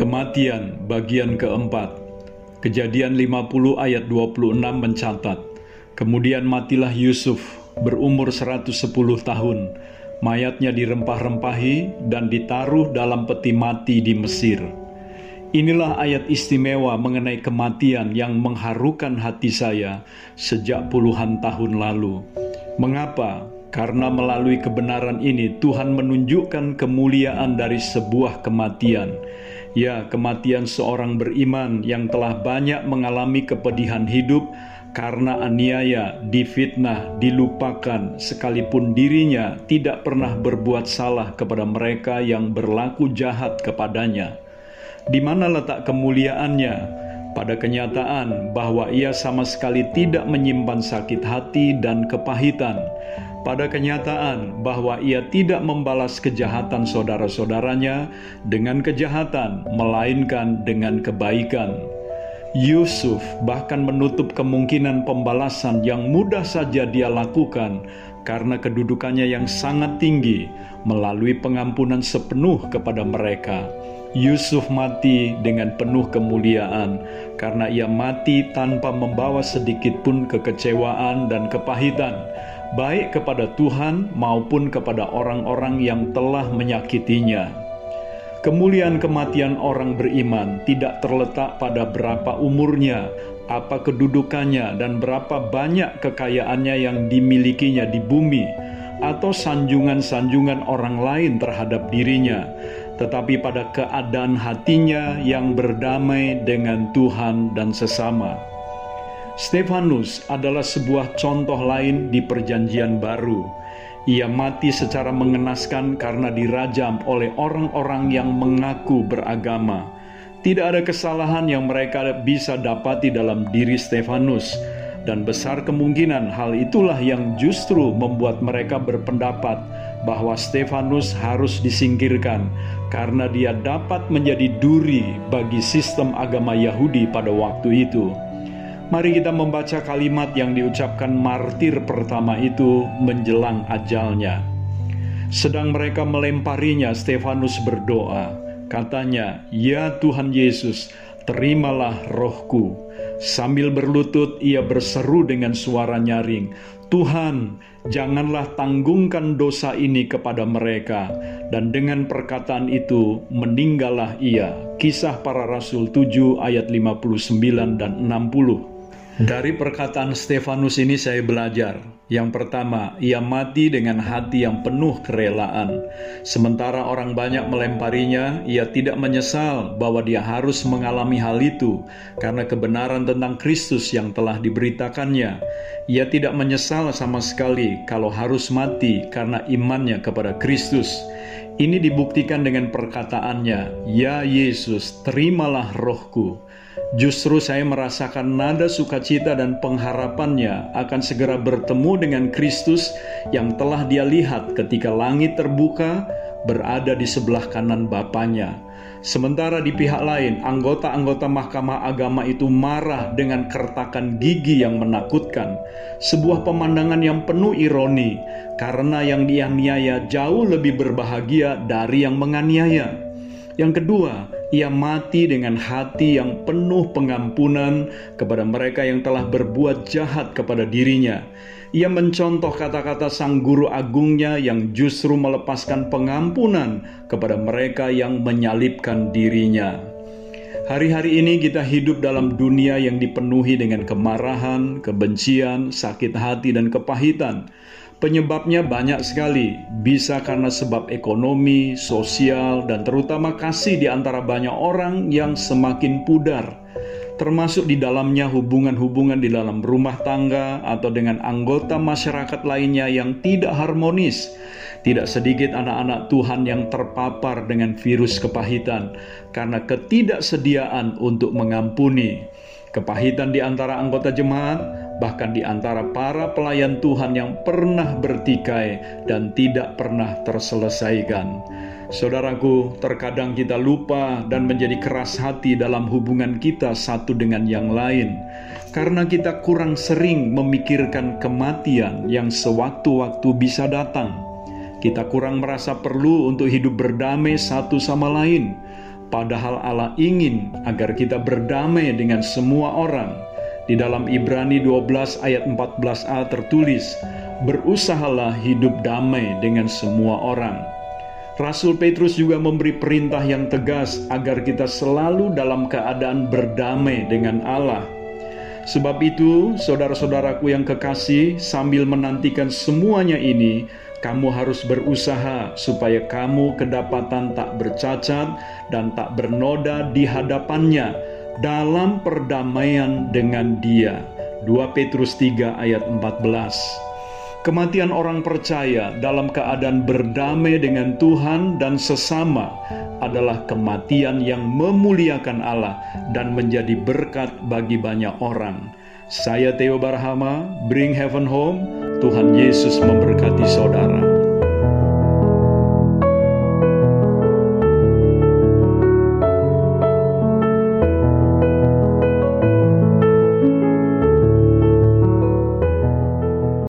Kematian bagian keempat Kejadian 50 ayat 26 mencatat Kemudian matilah Yusuf berumur 110 tahun Mayatnya dirempah-rempahi dan ditaruh dalam peti mati di Mesir Inilah ayat istimewa mengenai kematian yang mengharukan hati saya sejak puluhan tahun lalu. Mengapa? Karena melalui kebenaran ini Tuhan menunjukkan kemuliaan dari sebuah kematian. Ya, kematian seorang beriman yang telah banyak mengalami kepedihan hidup karena aniaya, difitnah, dilupakan, sekalipun dirinya tidak pernah berbuat salah kepada mereka yang berlaku jahat kepadanya. Di mana letak kemuliaannya? Pada kenyataan bahwa ia sama sekali tidak menyimpan sakit hati dan kepahitan, pada kenyataan bahwa ia tidak membalas kejahatan saudara-saudaranya dengan kejahatan, melainkan dengan kebaikan. Yusuf bahkan menutup kemungkinan pembalasan yang mudah saja dia lakukan karena kedudukannya yang sangat tinggi melalui pengampunan sepenuh kepada mereka. Yusuf mati dengan penuh kemuliaan karena ia mati tanpa membawa sedikit pun kekecewaan dan kepahitan baik kepada Tuhan maupun kepada orang-orang yang telah menyakitinya. Kemuliaan kematian orang beriman tidak terletak pada berapa umurnya, apa kedudukannya, dan berapa banyak kekayaannya yang dimilikinya di bumi, atau sanjungan-sanjungan orang lain terhadap dirinya, tetapi pada keadaan hatinya yang berdamai dengan Tuhan dan sesama. Stefanus adalah sebuah contoh lain di Perjanjian Baru. Ia mati secara mengenaskan karena dirajam oleh orang-orang yang mengaku beragama. Tidak ada kesalahan yang mereka bisa dapati dalam diri Stefanus, dan besar kemungkinan hal itulah yang justru membuat mereka berpendapat bahwa Stefanus harus disingkirkan karena dia dapat menjadi duri bagi sistem agama Yahudi pada waktu itu. Mari kita membaca kalimat yang diucapkan martir pertama itu menjelang ajalnya. Sedang mereka melemparinya, Stefanus berdoa. Katanya, "Ya Tuhan Yesus, terimalah rohku." Sambil berlutut, ia berseru dengan suara nyaring, "Tuhan, janganlah tanggungkan dosa ini kepada mereka." Dan dengan perkataan itu, meninggallah ia. Kisah para Rasul 7 ayat 59 dan 60. Dari perkataan Stefanus ini saya belajar. Yang pertama, ia mati dengan hati yang penuh kerelaan. Sementara orang banyak melemparinya, ia tidak menyesal bahwa dia harus mengalami hal itu karena kebenaran tentang Kristus yang telah diberitakannya. Ia tidak menyesal sama sekali kalau harus mati karena imannya kepada Kristus. Ini dibuktikan dengan perkataannya, "Ya Yesus, terimalah rohku." Justru saya merasakan nada sukacita dan pengharapannya akan segera bertemu dengan Kristus yang telah dia lihat ketika langit terbuka berada di sebelah kanan Bapaknya. Sementara di pihak lain, anggota-anggota Mahkamah Agama itu marah dengan kertakan gigi yang menakutkan. Sebuah pemandangan yang penuh ironi, karena yang dianiaya jauh lebih berbahagia dari yang menganiaya. Yang kedua, ia mati dengan hati yang penuh pengampunan kepada mereka yang telah berbuat jahat kepada dirinya. Ia mencontoh kata-kata sang guru agungnya yang justru melepaskan pengampunan kepada mereka yang menyalibkan dirinya. Hari-hari ini kita hidup dalam dunia yang dipenuhi dengan kemarahan, kebencian, sakit hati, dan kepahitan. Penyebabnya banyak sekali, bisa karena sebab ekonomi, sosial, dan terutama kasih di antara banyak orang yang semakin pudar, termasuk di dalamnya hubungan-hubungan di dalam rumah tangga atau dengan anggota masyarakat lainnya yang tidak harmonis. Tidak sedikit anak-anak Tuhan yang terpapar dengan virus kepahitan karena ketidaksediaan untuk mengampuni. Kepahitan di antara anggota jemaat bahkan di antara para pelayan Tuhan yang pernah bertikai dan tidak pernah terselesaikan. Saudaraku, terkadang kita lupa dan menjadi keras hati dalam hubungan kita satu dengan yang lain karena kita kurang sering memikirkan kematian yang sewaktu-waktu bisa datang. Kita kurang merasa perlu untuk hidup berdamai satu sama lain padahal Allah ingin agar kita berdamai dengan semua orang. Di dalam Ibrani 12 ayat 14a tertulis, "Berusahalah hidup damai dengan semua orang." Rasul Petrus juga memberi perintah yang tegas agar kita selalu dalam keadaan berdamai dengan Allah. Sebab itu, saudara-saudaraku yang kekasih, sambil menantikan semuanya ini, kamu harus berusaha supaya kamu kedapatan tak bercacat dan tak bernoda di hadapannya dalam perdamaian dengan dia. 2 Petrus 3 ayat 14 Kematian orang percaya dalam keadaan berdamai dengan Tuhan dan sesama adalah kematian yang memuliakan Allah dan menjadi berkat bagi banyak orang. Saya Theo Barhama, Bring Heaven Home. Tuhan Yesus memberkati saudara.